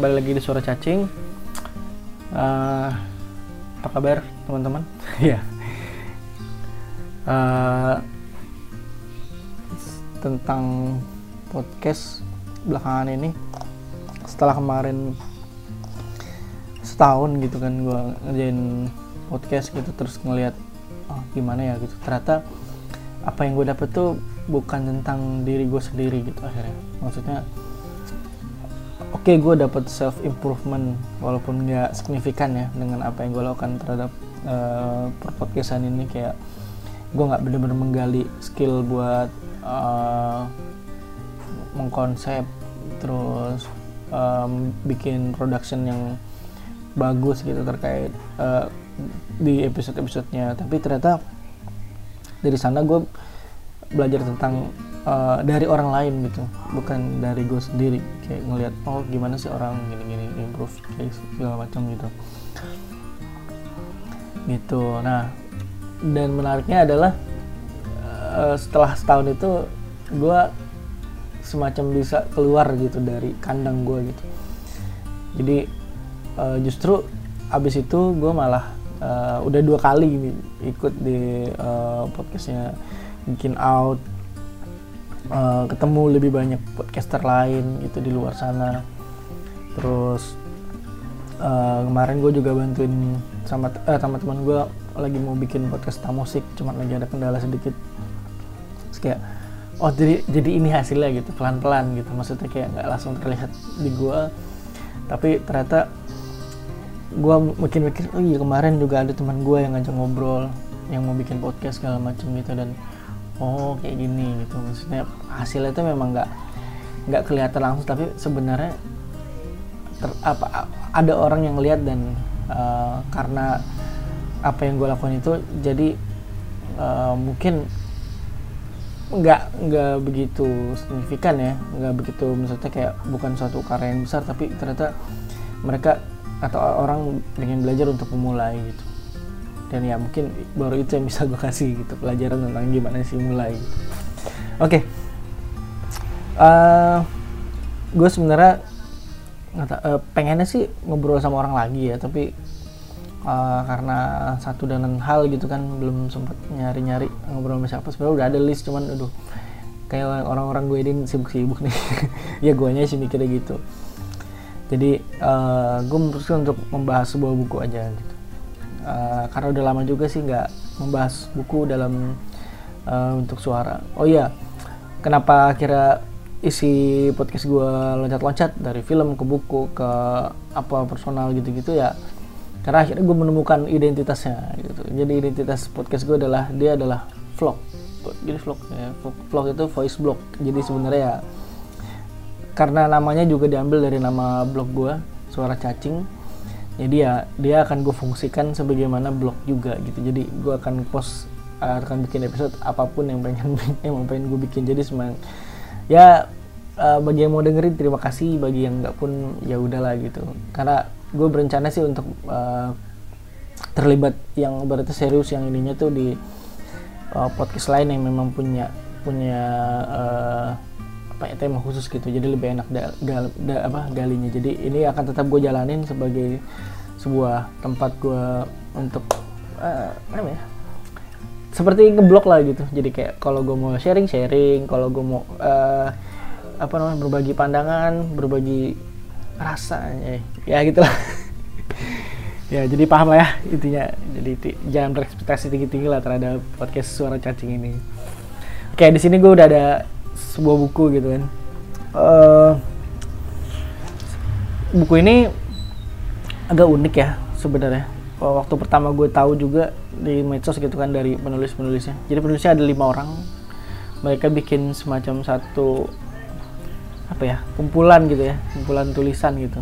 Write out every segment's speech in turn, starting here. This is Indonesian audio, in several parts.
kembali lagi di suara cacing. Uh, apa kabar teman-teman? ya. uh, tentang podcast belakangan ini, setelah kemarin setahun gitu kan gue ngerjain podcast gitu terus ngelihat oh, gimana ya gitu ternyata apa yang gue dapet tuh bukan tentang diri gue sendiri gitu akhirnya maksudnya oke okay, gue dapet self improvement walaupun nggak signifikan ya dengan apa yang gue lakukan terhadap uh, podcastan ini. Kayak gue nggak bener-bener menggali skill buat uh, mengkonsep terus um, bikin production yang bagus gitu terkait uh, di episode-episodenya. Tapi ternyata dari sana gue belajar tentang uh, dari orang lain gitu bukan dari gue sendiri. Kayak ngelihat oh gimana sih orang gini-gini improve kayak segala macam gitu. Gitu. Nah dan menariknya adalah uh, setelah setahun itu gue semacam bisa keluar gitu dari kandang gue gitu. Jadi uh, justru abis itu gue malah uh, udah dua kali nih ikut di uh, podcastnya bikin out uh, ketemu lebih banyak podcaster lain gitu di luar sana. Terus uh, kemarin gue juga bantuin sama uh, sama teman gue lagi mau bikin podcast musik cuman lagi ada kendala sedikit. Terus kayak oh jadi jadi ini hasilnya gitu pelan pelan gitu. Maksudnya kayak nggak langsung terlihat di gue tapi ternyata gue makin mikir oh iya kemarin juga ada teman gue yang ngajak ngobrol yang mau bikin podcast segala macam gitu. Dan oh kayak gini gitu. Maksudnya hasilnya itu memang nggak nggak kelihatan langsung tapi sebenarnya ter, apa ada orang yang lihat dan uh, karena apa yang gue lakukan itu jadi uh, mungkin nggak nggak begitu signifikan ya. Nggak begitu maksudnya kayak bukan suatu karya yang besar tapi ternyata mereka atau orang ingin belajar untuk memulai gitu dan ya mungkin baru itu yang bisa gue kasih gitu pelajaran tentang gimana sih mulai. Oke. Okay. uh, eh, gue sebenarnya uh, pengennya sih ngobrol sama orang lagi ya tapi uh, karena satu dan lain hal gitu kan belum sempat nyari-nyari ngobrol sama siapa. Sebenarnya udah ada list cuman aduh kayak orang-orang gue ini sibuk-sibuk nih. Ya gue sih mikirnya gitu. Jadi uh, gue memutuskan untuk membahas sebuah buku aja gitu uh, karena udah lama juga sih nggak membahas buku dalam uh, untuk suara. Oh iya kenapa kira isi podcast gue loncat-loncat dari film ke buku ke apa personal gitu-gitu ya karena akhirnya gue menemukan identitasnya gitu. Jadi identitas podcast gue adalah dia adalah vlog. Jadi vlog ya vlog, vlog itu voice blog. Jadi sebenarnya ya karena namanya juga diambil dari nama blog gue suara cacing jadi ya dia akan gue fungsikan sebagaimana blog juga gitu. Jadi gue akan post akan bikin episode apa pun yang pengen mau pengen gue bikin. Jadi semang ya uh, bagi yang mau dengerin terima kasih. Bagi yang nggak pun ya udahlah gitu. Karena gue berencana sih untuk uh, terlibat yang berarti serius yang ininya tuh di uh, podcast lain yang memang punya punya uh, apa ya tema khusus gitu. Jadi lebih enak da, gal, da, apa galinya. Jadi ini akan tetap gue jalanin sebagai sebuah tempat gue untuk uh, apa ya seperti ngeblok lah gitu. Jadi kayak kalau gue mau sharing sharing kalau gue mau uh, apa namanya berbagi pandangan berbagi rasa ya, ya gitulah. Ya jadi paham lah ya intinya. Jadi jangan berekspektasi tinggi tinggi lah terhadap podcast suara cacing ini. Oke di sini gue udah ada sebuah buku gitu kan. Uh, buku ini agak unik ya sebenarnya. Waktu pertama gue tahu juga di medsos gitu kan dari penulis penulisnya jadi penulisnya ada lima orang. Mereka bikin semacam satu apa ya kumpulan gitu ya kumpulan tulisan gitu.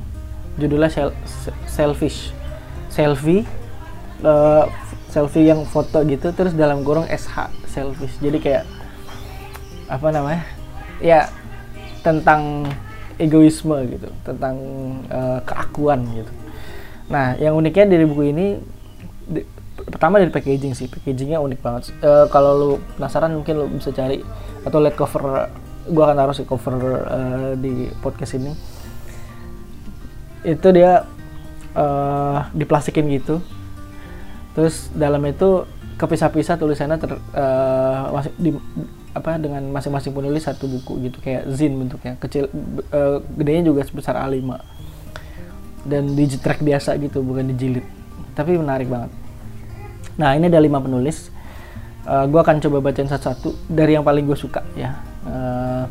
Judulnya sel selfish. Selfie uh, selfie yang foto gitu terus dalam kurung sh selfish. Jadi kayak apa namanya ya tentang egoisme gitu tentang uh, keakuan gitu. Nah yang uniknya dari buku ini di, pertama dari packaging sih packagingnya unik banget. Uh, kalau lu penasaran mungkin lu bisa cari atau lihat cover gua akan taruh sih cover uh, di podcast ini. Itu dia uh, diplastikin gitu. Terus dalam itu kepisah-pisah tulisannya ter, uh, di apa dengan masing-masing penulis satu buku gitu. Kayak zin bentuknya kecil uh, gedenya juga sebesar A5 dan dijetrek biasa gitu bukan dijilid tapi menarik banget. Nah ini ada lima penulis. Uh, gue akan coba bacain satu-satu. Dari yang paling gue suka ya. Uh,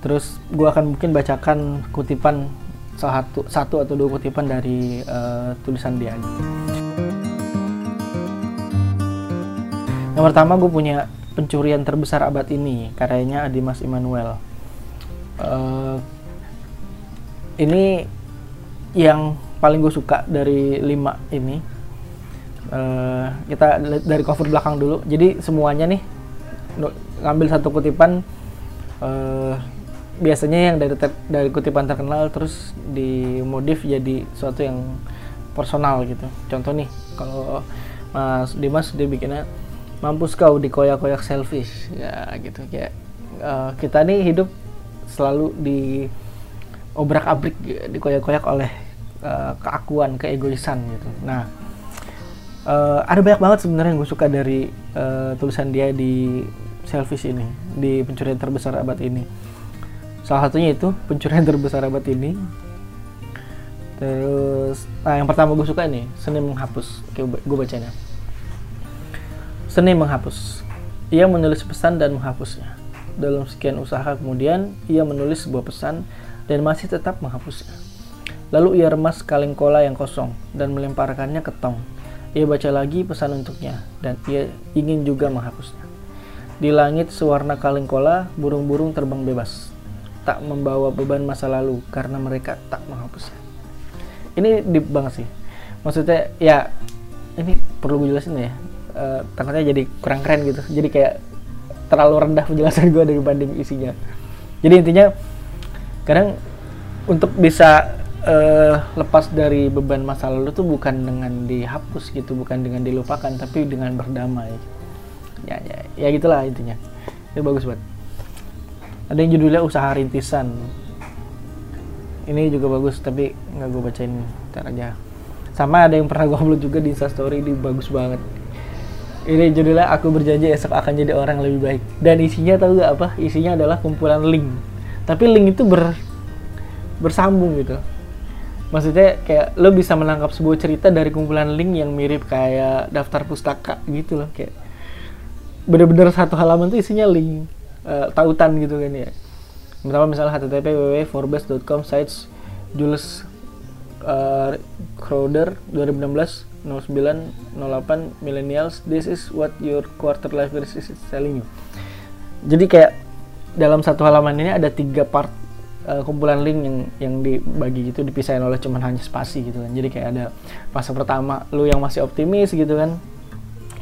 terus gue akan mungkin bacakan kutipan satu satu atau dua kutipan dari uh, tulisan dia. Yang pertama gue punya pencurian terbesar abad ini karyanya Adimas Immanuel. Uh, ini yang paling gue suka dari lima ini. Uh, kita dari cover belakang dulu. Jadi semuanya nih ngambil satu kutipan uh, biasanya yang dari dari kutipan terkenal terus dimodif jadi sesuatu yang personal gitu. Contoh nih kalau Mas Dimas dia bikinnya mampus kau dikoyak-koyak selfish. Ya gitu. Kayak uh, kita nih hidup selalu di obrak-abrik dikoyak-koyak oleh uh, keakuan keegoisan gitu. Nah uh, ada banyak banget sebenarnya yang gue suka dari uh, tulisan dia di selfish ini di pencurian terbesar abad ini. Salah satunya itu pencurian terbesar abad ini. Terus nah yang pertama gue suka ini seni menghapus. Oke gue bacanya Seni menghapus. Ia menulis pesan dan menghapusnya. Dalam sekian usaha kemudian, ia menulis sebuah pesan dan masih tetap menghapusnya. Lalu ia remas kaleng kola yang kosong dan melemparkannya ke tong. Ia baca lagi pesan untuknya dan ia ingin juga menghapusnya. Di langit sewarna kaleng kola, burung-burung terbang bebas. Tak membawa beban masa lalu karena mereka tak menghapusnya. Ini deep banget sih. Maksudnya ya ini perlu gue jelasin ya uh, jadi kurang keren gitu. Jadi kayak terlalu rendah penjelasan gue dibanding isinya. Jadi intinya kadang untuk bisa uh, lepas dari beban masa lalu tuh bukan dengan dihapus gitu bukan dengan dilupakan tapi dengan berdamai. Ya ya, ya gitulah intinya. Itu bagus banget. Ada yang judulnya usaha rintisan. Ini juga bagus tapi nggak gue bacain aja. Sama ada yang pernah gue upload juga di instastory ini bagus banget ini judulnya aku berjanji esok akan jadi orang lebih baik. Dan isinya tahu gak apa? Isinya adalah kumpulan link. Tapi link itu ber bersambung gitu. Maksudnya kayak lo bisa menangkap sebuah cerita dari kumpulan link yang mirip kayak daftar pustaka gitu loh kayak bener-bener satu halaman tuh isinya link uh, tautan gitu kan ya. Pertama misalnya http www.forbes.com sites Jules uh, Crowder 2016 09 08 millennials this is what your quarter life crisis is telling you. Jadi kayak dalam satu halaman ini ada tiga part uh, kumpulan link yang yang dibagi gitu dipisahin oleh cuman hanya spasi gitu kan. Jadi kayak ada fase pertama lu yang masih optimis gitu kan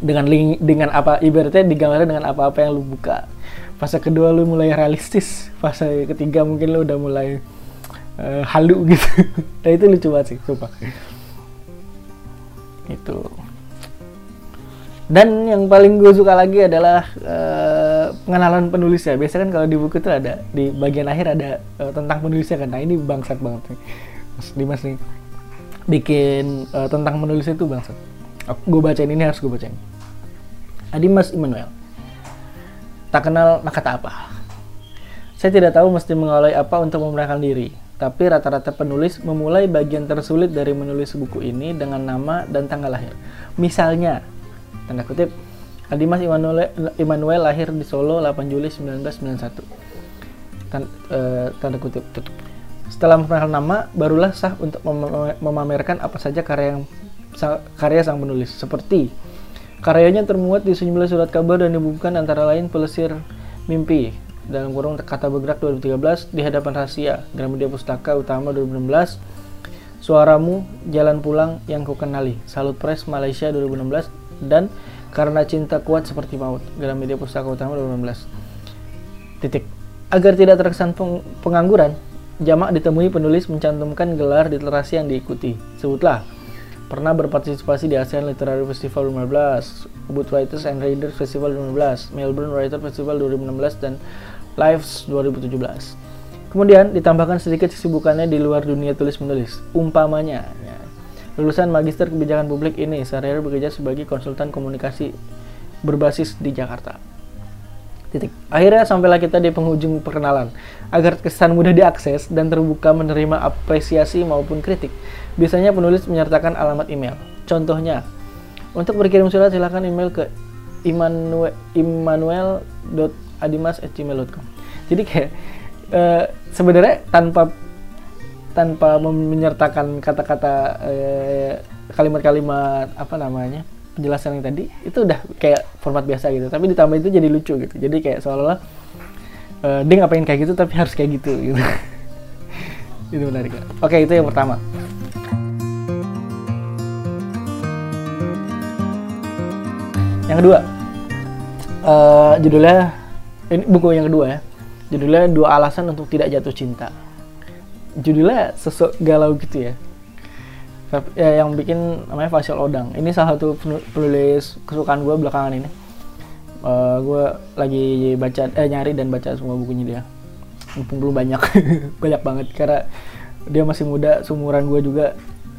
dengan link dengan apa ibaratnya digambarkan dengan apa-apa yang lu buka. Fase kedua lu mulai realistis. Fase ketiga mungkin lu udah mulai uh, halu gitu. Nah itu lucu banget sih sumpah itu dan yang paling gue suka lagi adalah uh, pengenalan penulis ya. Biasanya kan kalau di buku itu ada di bagian akhir ada uh, tentang penulisnya kan. Nah ini bangsat banget nih mas Dimas nih. Bikin uh, tentang penulis itu bangsat. Gue bacain ini harus gue bacain. Adimas Immanuel. Tak kenal maka tak apa. Saya tidak tahu mesti mengawali apa untuk memenangkan diri tapi rata-rata penulis memulai bagian tersulit dari menulis buku ini dengan nama dan tanggal lahir. Misalnya, tanda kutip, Adimas Immanuel, Immanuel lahir di Solo 8 Juli 1991. Tanda, uh, tanda kutip. Setelah memperkenalkan nama, barulah sah untuk mem memamerkan apa saja karya yang karya sang penulis. Seperti karyanya termuat di sejumlah surat kabar dan dibukukan antara lain Pelesir Mimpi, dalam kurung kata bergerak 2013 di hadapan rahasia Gramedia Pustaka Utama 2016 Suaramu Jalan Pulang yang Kukenali. Salut Press Malaysia 2016 dan Karena Cinta Kuat Seperti Maut Gramedia Pustaka Utama 2016 titik. Agar tidak terkesan peng pengangguran jamak ditemui penulis mencantumkan gelar literasi yang diikuti. Sebutlah pernah berpartisipasi di ASEAN Literary Festival 2015, Ubud Writers and Readers Festival 2015, Melbourne Writer Festival 2016, dan Lives 2017. Kemudian ditambahkan sedikit kesibukannya di luar dunia tulis menulis. Umpamanya, ya, lulusan magister kebijakan publik ini sehari-hari bekerja sebagai konsultan komunikasi berbasis di Jakarta. Titik. Akhirnya sampailah kita di penghujung perkenalan. Agar kesan mudah diakses dan terbuka menerima apresiasi maupun kritik, biasanya penulis menyertakan alamat email. Contohnya, untuk berkirim surat silakan email ke immanuel.adimas@gmail.com. Jadi kayak uh, sebenarnya tanpa tanpa menyertakan kata-kata uh, kalimat-kalimat apa namanya penjelasan yang tadi itu udah kayak format biasa gitu. Tapi ditambah itu jadi lucu gitu. Jadi kayak seolah-olah uh, dia ngapain kayak gitu tapi harus kayak gitu gitu. Itu menarik oke itu yang pertama. Yang kedua uh, judulnya ini buku yang kedua ya. Judulnya dua alasan untuk tidak jatuh cinta. Judulnya sosok galau gitu ya. Ya, yang bikin namanya Faisal Odang. Ini salah satu penulis kesukaan gue belakangan ini. Uh, eh, gue lagi baca eh nyari dan baca semua bukunya dia. Mumpung belum banyak. Banyak banget. Karena dia masih muda seumuran gue juga.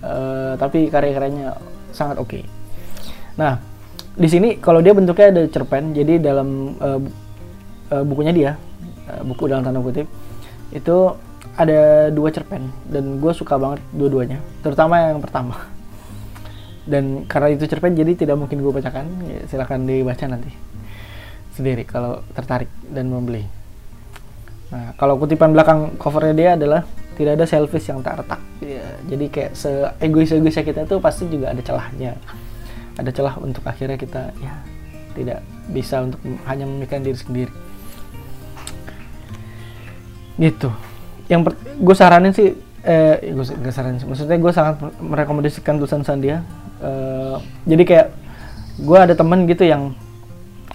Uh, tapi karya-karyanya sangat oke. Okay. nah di sini kalau dia bentuknya ada cerpen. Jadi dalam uh, uh, bukunya dia uh, buku dalam tanda kutip itu ada dua cerpen dan gue suka banget dua-duanya terutama yang pertama. Dan karena itu cerpen jadi tidak mungkin gue bacakan ya, silahkan dibaca nanti sendiri kalau tertarik dan membeli. Nah kalau kutipan belakang covernya dia adalah tidak ada selfish yang tak retak. Ya, jadi kayak se egois egoisnya kita tuh pasti juga ada celahnya. Ada celah untuk akhirnya kita ya tidak bisa untuk hanya memikirkan diri sendiri gitu. Yang gue saranin sih eh gue saranin sih. Maksudnya gue sangat merekomendasikan tulisan Sandia. Uh, jadi kayak gue ada temen gitu yang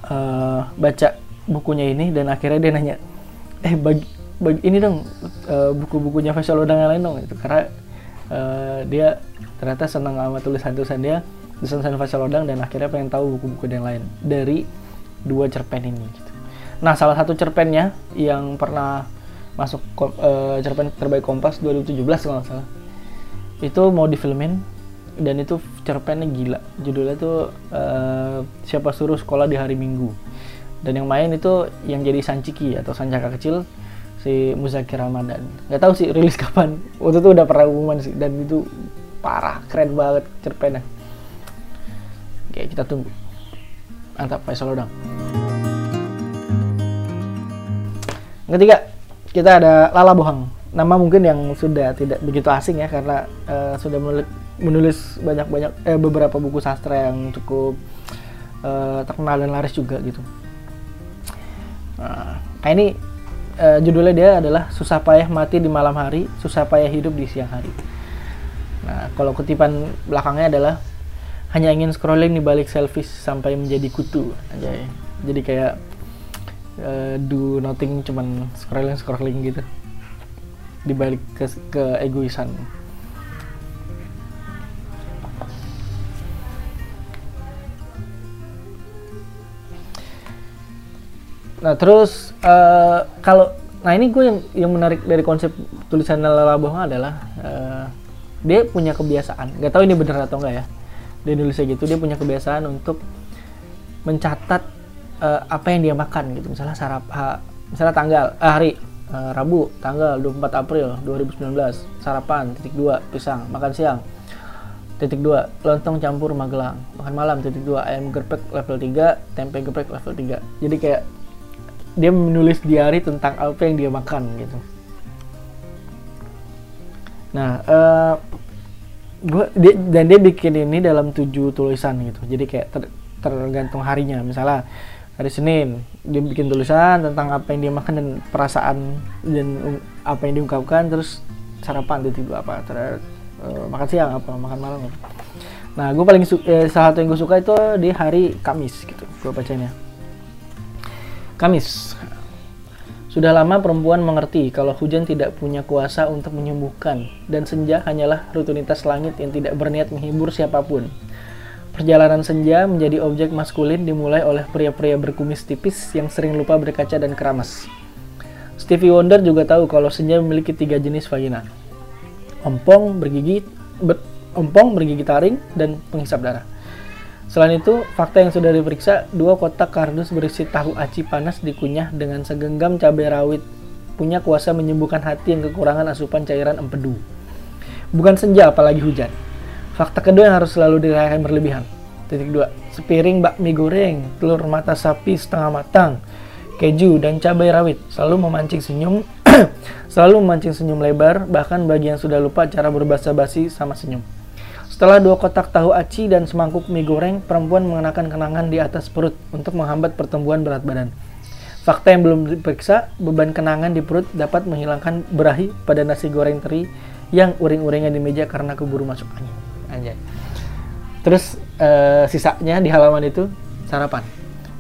uh, baca bukunya ini dan akhirnya dia nanya eh bagi, bagi ini dong uh, buku-bukunya Faisal Odang yang lain dong. Itu karena uh, dia ternyata senang sama tulisan-tulisan dia tulisan Faisal Odang dan akhirnya pengen tahu buku-buku yang lain dari dua cerpen ini gitu. Nah salah satu cerpennya yang pernah masuk uh, cerpen terbaik Kompas 2017 kalau nggak salah. Itu mau difilmin dan itu cerpennya gila. Judulnya tuh uh, siapa suruh sekolah di hari Minggu. Dan yang main itu yang jadi Sanciki atau Sancaka kecil si Muzakir Ramadan. Nggak tahu sih rilis kapan. Waktu itu udah pernah umuman sih dan itu parah keren banget cerpennya. Oke kita tunggu. Mantap Faisal Odang. Ketiga kita ada Lala Bohang. Nama mungkin yang sudah tidak begitu asing ya karena uh, sudah menulis, banyak-banyak eh, beberapa buku sastra yang cukup uh, terkenal dan laris juga gitu. Nah, ini uh, judulnya dia adalah susah payah mati di malam hari, susah payah hidup di siang hari. Nah, kalau kutipan belakangnya adalah hanya ingin scrolling di balik selfies sampai menjadi kutu aja. Jadi kayak uh, do nothing cuman scrolling scrolling gitu. Dibalik ke ke egoisan. Nah terus uh, kalau nah ini gue yang yang menarik dari konsep tulisan Lala Bohong adalah uh, dia punya kebiasaan. Nggak tahu ini benar atau enggak ya. Dia nulisnya gitu dia punya kebiasaan untuk mencatat uh, apa yang dia makan gitu. Misalnya sarap ha, misalnya tanggal uh, hari uh, Rabu tanggal 24 April 2019 sarapan titik dua pisang makan siang titik dua lontong campur magelang makan malam titik dua ayam geprek level 3 tempe geprek level 3 jadi kayak dia menulis diary tentang apa yang dia makan gitu. Nah uh, gua dia, dan dia bikin ini dalam tujuh tulisan gitu. Jadi kayak ter, tergantung harinya. Misalnya hari Senin dia bikin tulisan tentang apa yang dia makan dan perasaan dan apa yang diungkapkan terus sarapan itu apa terus uh, makan siang apa makan malam apa. nah gue paling eh, salah satu yang gue suka itu di hari Kamis gitu gue bacanya. Kamis. Sudah lama perempuan mengerti kalau hujan tidak punya kuasa untuk menyembuhkan dan senja hanyalah rutinitas langit yang tidak berniat menghibur siapa pun Perjalanan senja menjadi objek maskulin dimulai oleh pria-pria berkumis tipis yang sering lupa berkaca dan keramas. Stevie Wonder juga tahu kalau senja memiliki tiga jenis vagina. Ompong, bergigi, ber, ompong, bergigi taring, dan penghisap darah. Selain itu, fakta yang sudah diperiksa, dua kotak kardus berisi tahu aci panas dikunyah dengan segenggam cabai rawit punya kuasa menyembuhkan hati yang kekurangan asupan cairan empedu. Bukan senja apalagi hujan. Fakta kedua yang harus selalu dirayakan berlebihan. Titik dua, sepiring bakmi goreng, telur mata sapi setengah matang, keju, dan cabai rawit selalu memancing senyum, selalu memancing senyum lebar, bahkan bagi yang sudah lupa cara berbahasa basi sama senyum. Setelah dua kotak tahu aci dan semangkuk mie goreng, perempuan mengenakan kenangan di atas perut untuk menghambat pertumbuhan berat badan. Fakta yang belum diperiksa, beban kenangan di perut dapat menghilangkan berahi pada nasi goreng teri yang uring-uringnya di meja karena keburu masuk angin. Anjay. Terus uh, sisanya di halaman itu sarapan.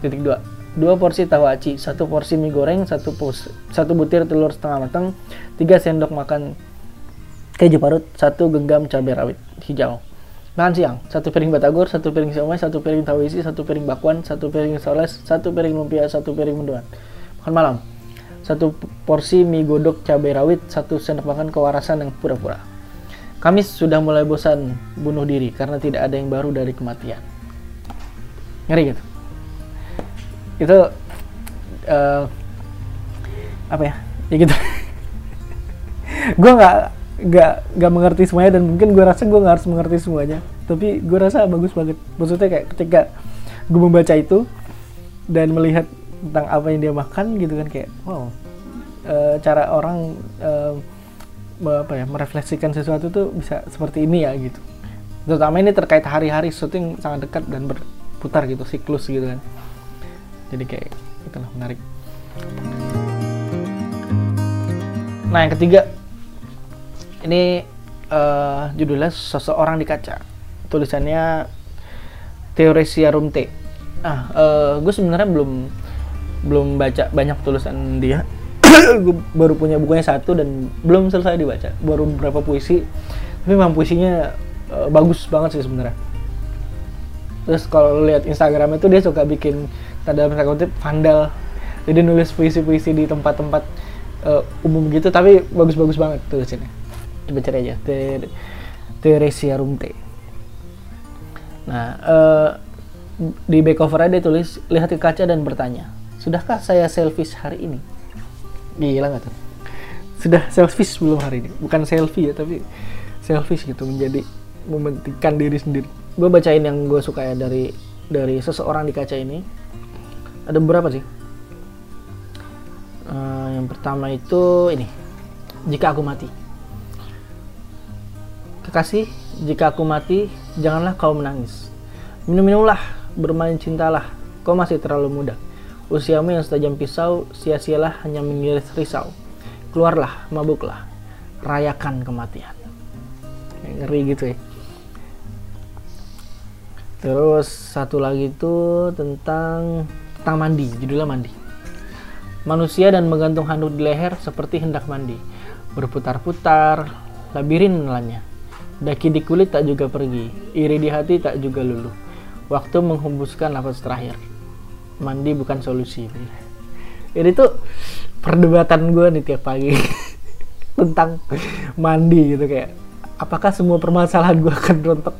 Titik dua. Dua porsi tahu aci, satu porsi mie goreng, satu, pos, satu butir telur setengah matang, tiga sendok makan keju parut, satu genggam cabai rawit hijau. Makan siang, satu piring batagor, satu piring siomay, satu piring tahu isi, satu piring bakwan, satu piring soles, satu piring lumpia, satu piring mendoan. Makan malam, satu porsi mie godok cabai rawit, satu sendok makan kewarasan yang pura-pura. Kamis sudah mulai bosan bunuh diri karena tidak ada yang baru dari kematian. Ngeri gitu. Itu uh, apa ya? Ya gitu. gue nggak nggak nggak mengerti semuanya dan mungkin gue rasa gue nggak harus mengerti semuanya tapi gue rasa bagus banget maksudnya kayak ketika gue membaca itu dan melihat tentang apa yang dia makan gitu kan kayak wow e, cara orang e, apa ya merefleksikan sesuatu tuh bisa seperti ini ya gitu. Terutama ini terkait hari-hari yang sangat dekat dan berputar gitu siklus gitu kan. Jadi kayak itulah menarik. Nah yang ketiga. Ini uh, judulnya seseorang di kaca. Tulisannya Teoresia Rumte ah uh, gue sebenarnya belum belum baca banyak tulisan dia baru punya bukunya satu dan belum selesai dibaca. Baru beberapa puisi tapi memang puisinya uh, bagus banget sih sebenarnya. Terus kalau lihat Instagram itu dia suka bikin tanda kutip vandal. Jadi nulis puisi-puisi di tempat-tempat uh, umum gitu tapi bagus-bagus banget tulisannya. Coba cari aja Ter Teresia Rumte. Nah uh, di back cover dia tulis lihat ke kaca dan bertanya sudahkah saya selfish hari ini gila nggak tuh? Sudah selfish belum hari ini? Bukan selfie ya tapi selfish gitu menjadi mementingkan diri sendiri. Gue bacain yang gue suka ya dari dari seseorang di kaca ini. Ada beberapa sih. Uh, yang pertama itu ini jika aku mati. Kekasih, jika aku mati, janganlah kau menangis. Minum-minumlah, bermain cintalah, kau masih terlalu muda. Usiamu yang setajam pisau, sia-sialah hanya mengiris risau. Keluarlah, mabuklah, rayakan kematian. Ngeri gitu ya. Terus satu lagi itu tentang tentang mandi, judulnya mandi. Manusia dan menggantung handuk di leher seperti hendak mandi. Berputar-putar, labirin nelannya Daki di kulit tak juga pergi, iri di hati tak juga luluh. Waktu menghembuskan nafas terakhir. Mandi bukan solusi. Ini tuh perdebatan gue nih tiap pagi tentang mandi gitu kayak apakah semua permasalahan gue akan rontok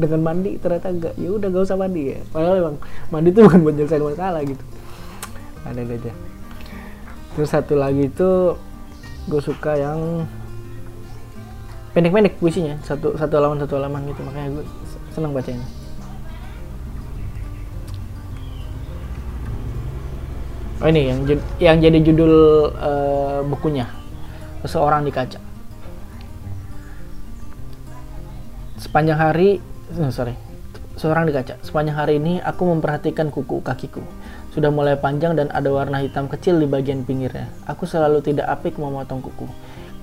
dengan mandi? Ternyata enggak. Ya udah gak usah mandi ya. Padahal emang mandi itu bukan buat nyelesain masalah gitu. Ada aja. Terus satu lagi itu gue suka yang pendek-pendek puisinya. Satu satu halaman satu halaman gitu. Makanya gue senang bacanya oh ini yang yang jadi judul uh, bukunya. Seseorang di kaca. Sepanjang hari oh, sorry. Seorang di kaca. Sepanjang hari ini aku memperhatikan kuku kakiku. Sudah mulai panjang dan ada warna hitam kecil di bagian pinggirnya. Aku selalu tidak apik memotong kuku.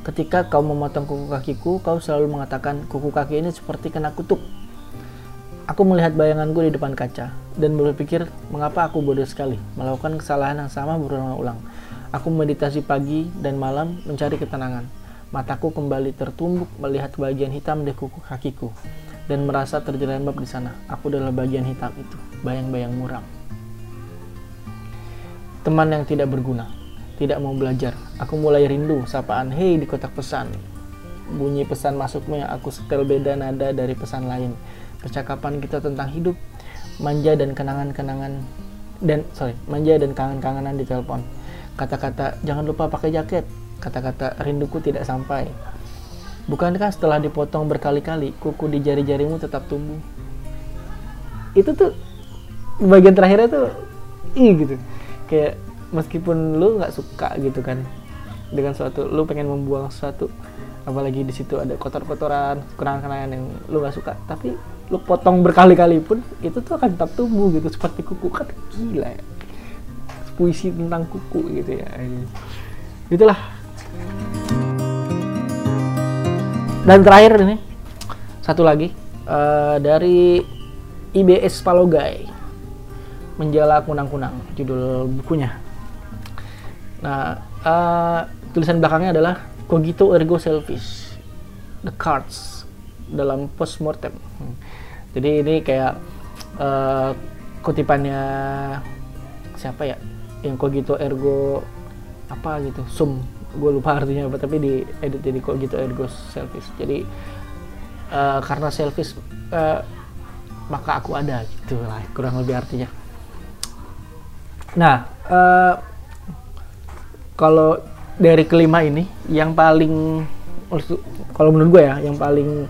Ketika kau memotong kuku kakiku, kau selalu mengatakan kuku kaki ini seperti kena kutuk. Aku melihat bayanganku di depan kaca dan berpikir mengapa aku bodoh sekali melakukan kesalahan yang sama berulang-ulang. Aku meditasi pagi dan malam mencari ketenangan. Mataku kembali tertumbuk melihat bagian hitam di kuku kakiku dan merasa terjerembab di sana. Aku adalah bagian hitam itu, bayang-bayang muram. Teman yang tidak berguna. tidak mau belajar. Aku mulai rindu sapaan hei di kotak pesan. Bunyi pesan masuknya aku setel beda nada dari pesan lain. Percakapan kita tentang hidup, manja dan kenangan-kenangan dan sorry manja dan kangen-kangenan di telepon. Kata-kata jangan lupa pakai jaket. Kata-kata rinduku tidak sampai. Bukankah setelah dipotong berkali-kali kuku di jari-jarimu tetap tumbuh? Itu tuh bagian terakhirnya tuh ih gitu kayak meskipun lu nggak suka gitu kan dengan suatu lu pengen membuang sesuatu apalagi di situ ada kotor-kotoran kenangan-kenangan yang lu nggak suka. Tapi lu potong berkali-kali pun itu tuh akan tetap tumbuh gitu seperti kuku. Kan gila ya. Puisi tentang kuku gitu ya. Itulah. Dan terakhir ini satu lagi uh, dari IBS Palogai Menjala Kunang-Kunang judul bukunya. Nah, uh, tulisan belakangnya adalah Cogito ergo selfish. The cards dalam postmortem. Hmm. Jadi ini kayak uh, kutipannya siapa ya? Yang Cogito ergo apa gitu, sum. Gue lupa artinya apa, tapi di edit jadi Cogito ergo selfish. Jadi uh, karena selfish uh, maka aku ada gitu lah kurang lebih artinya Nah, uh, kalau dari kelima ini yang paling kalau menurut gue ya yang paling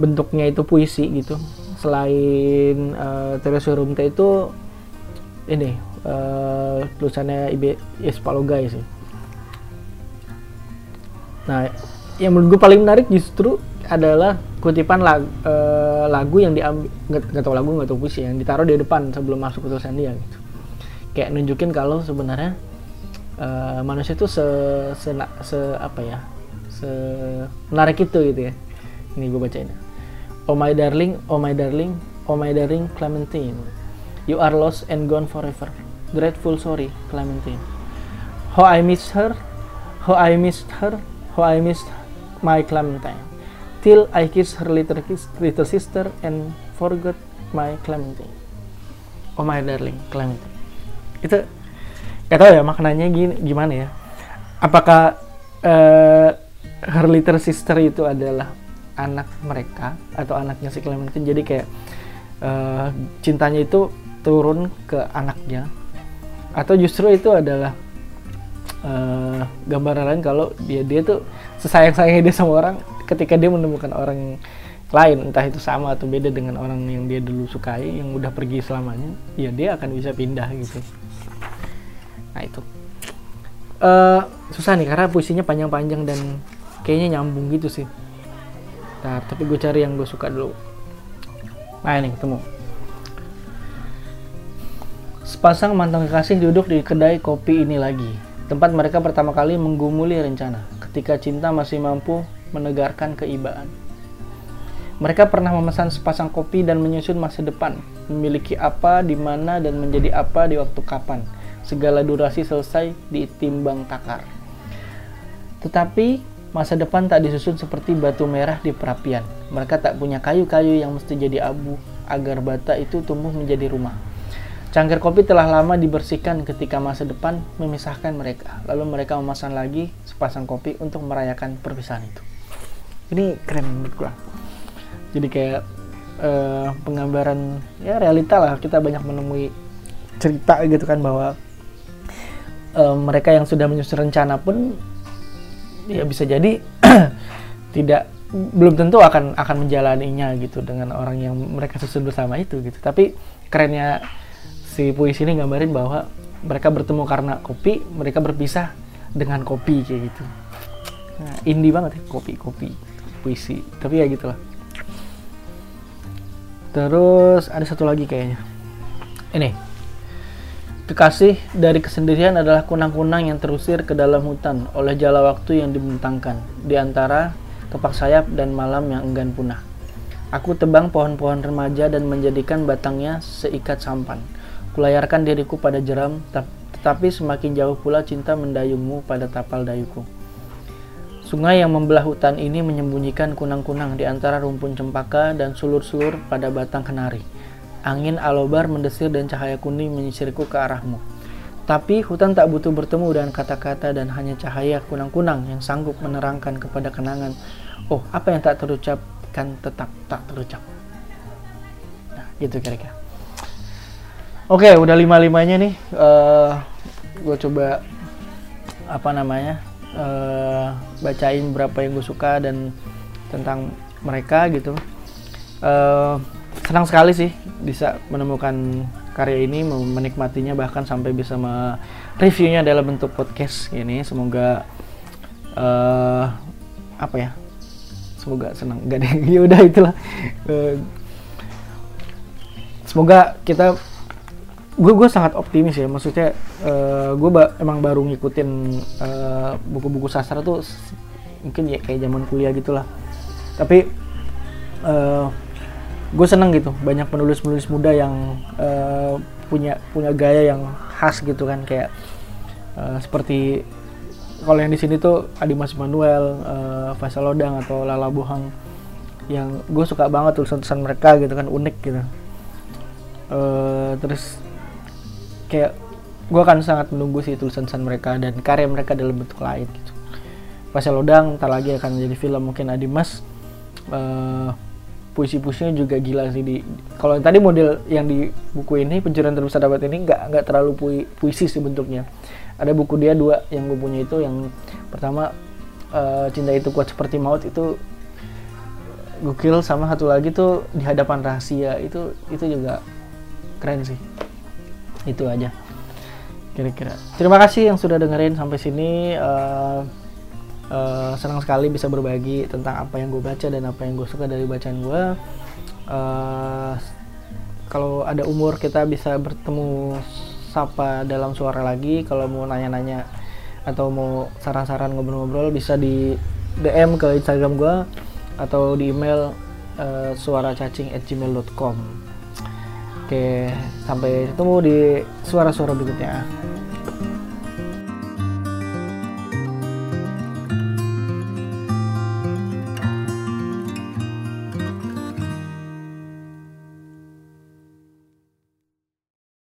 bentuknya itu puisi gitu. Selain uh, Teresa Rumta itu ini uh, tulisannya Ibe Espalogai sih. Nah yang menurut gue paling menarik justru adalah kutipan lagu, uh, lagu yang diambil nggak tahu lagu nggak tahu puisi yang ditaruh di depan sebelum masuk ke tulisan dia gitu. Kayak nunjukin kalau sebenarnya uh, manusia itu se, se, se apa ya? Se menarik itu gitu ya. Ini gue bacain. Oh my darling oh my darling oh my darling Clementine. You are lost and gone forever. Dreadful sorry Clementine. How I miss her how I missed her how I missed my Clementine. Till I kiss her little, little sister and forgot my Clementine. Oh my darling Clementine. Itu gak tau ya maknanya gini gimana ya. Apakah uh, her little sister itu adalah anak mereka atau anaknya si Clementine? Jadi kayak uh, cintanya itu turun ke anaknya. Atau justru itu adalah uh, gambaran lain kalau dia dia tuh sesayang sayangnya dia sama orang ketika dia menemukan orang lain. Entah itu sama atau beda dengan orang yang dia dulu sukai yang udah pergi selamanya ya dia akan bisa pindah gitu nah itu. Uh, susah nih karena puisinya panjang-panjang dan kayaknya nyambung gitu sih. Nah, tapi gue cari yang gue suka dulu. Nah ini ketemu. Sepasang mantan kekasih duduk di kedai kopi ini lagi. Tempat mereka pertama kali menggumuli rencana ketika cinta masih mampu menegarkan keibaan. Mereka pernah memesan sepasang kopi dan menyusun masa depan, memiliki apa, di mana, dan menjadi apa di waktu kapan segala durasi selesai ditimbang takar. Tetapi masa depan tak disusun seperti batu merah di perapian. Mereka tak punya kayu-kayu yang mesti jadi abu agar bata itu tumbuh menjadi rumah. Cangkir kopi telah lama dibersihkan ketika masa depan memisahkan mereka. Lalu mereka memasang lagi sepasang kopi untuk merayakan perpisahan itu. Ini keren menurut gue. Jadi kayak uh, penggambaran ya realita lah. Kita banyak menemui cerita gitu kan bahwa uh, mereka yang sudah menyusun rencana pun ya bisa jadi tidak belum tentu akan akan menjalaninya gitu dengan orang yang mereka susun bersama itu gitu. Tapi kerennya si puisi ini gambarin bahwa mereka bertemu karena kopi mereka berpisah dengan kopi kayak gitu. Nah, indie banget ya kopi kopi puisi. Tapi ya gitulah. Terus ada satu lagi kayaknya. Ini Kekasih dari kesendirian adalah kunang-kunang yang terusir ke dalam hutan oleh jala waktu yang dibentangkan di antara kepak sayap dan malam yang enggan punah. Aku tebang pohon-pohon remaja dan menjadikan batangnya seikat sampan. Kulayarkan diriku pada jeram, tetapi semakin jauh pula cinta mendayungmu pada tapal dayuku. Sungai yang membelah hutan ini menyembunyikan kunang-kunang di antara rumpun cempaka dan sulur-sulur pada batang kenari Angin alobar mendesir dan cahaya kuning menyisirku ke arahmu. Tapi hutan tak butuh bertemu dengan kata-kata dan hanya cahaya kunang-kunang yang sanggup menerangkan kepada kenangan. Oh, apa yang tak terucapkan tetap tak terucap. Nah, gitu kira-kira. Oke, udah lima-limanya nih. Uh, eh, gue coba apa namanya uh, bacain berapa yang gue suka dan tentang mereka gitu. Uh, senang sekali sih bisa menemukan karya ini menikmatinya bahkan sampai bisa mereviewnya dalam bentuk podcast ini semoga uh, apa ya? Semoga senang. Gak deh ya udah itulah. Uh, semoga kita gue gue sangat optimis ya. Maksudnya uh, gue ba emang baru ngikutin buku-buku uh, sastra tuh mungkin ya kayak zaman kuliah gitulah. Tapi uh, gue seneng gitu banyak penulis-penulis muda yang uh, punya punya gaya yang khas gitu kan kayak uh, seperti kalau yang di sini tuh Adi Mas Manuel, uh, Faisal Lodang atau Lala Bohang yang gue suka banget tulisan-tulisan mereka gitu kan unik gitu. Uh, terus kayak gue akan sangat menunggu sih tulisan-tulisan mereka dan karya mereka dalam bentuk lain gitu. Faisal Lodang ntar lagi akan jadi film mungkin Adi Mas uh, puisi-puisinya juga gila sih di kalau tadi model yang di buku ini pencurian terbesar dapat ini nggak nggak terlalu pui, puisi sih bentuknya. Ada buku dia dua yang gue punya itu yang pertama uh, cinta itu kuat seperti maut itu gokil sama satu lagi tuh di hadapan rahasia itu itu juga keren sih. Itu aja kira-kira. Terima kasih yang sudah dengerin sampai sini uh, uh, senang sekali bisa berbagi tentang apa yang gue baca dan apa yang gue suka dari bacaan gue uh, kalau ada umur kita bisa bertemu sapa dalam suara lagi kalau mau nanya-nanya atau mau saran-saran ngobrol-ngobrol bisa di DM ke Instagram gue atau di email uh, suaracacing@gmail.com. Oke, sampai ketemu di suara-suara berikutnya.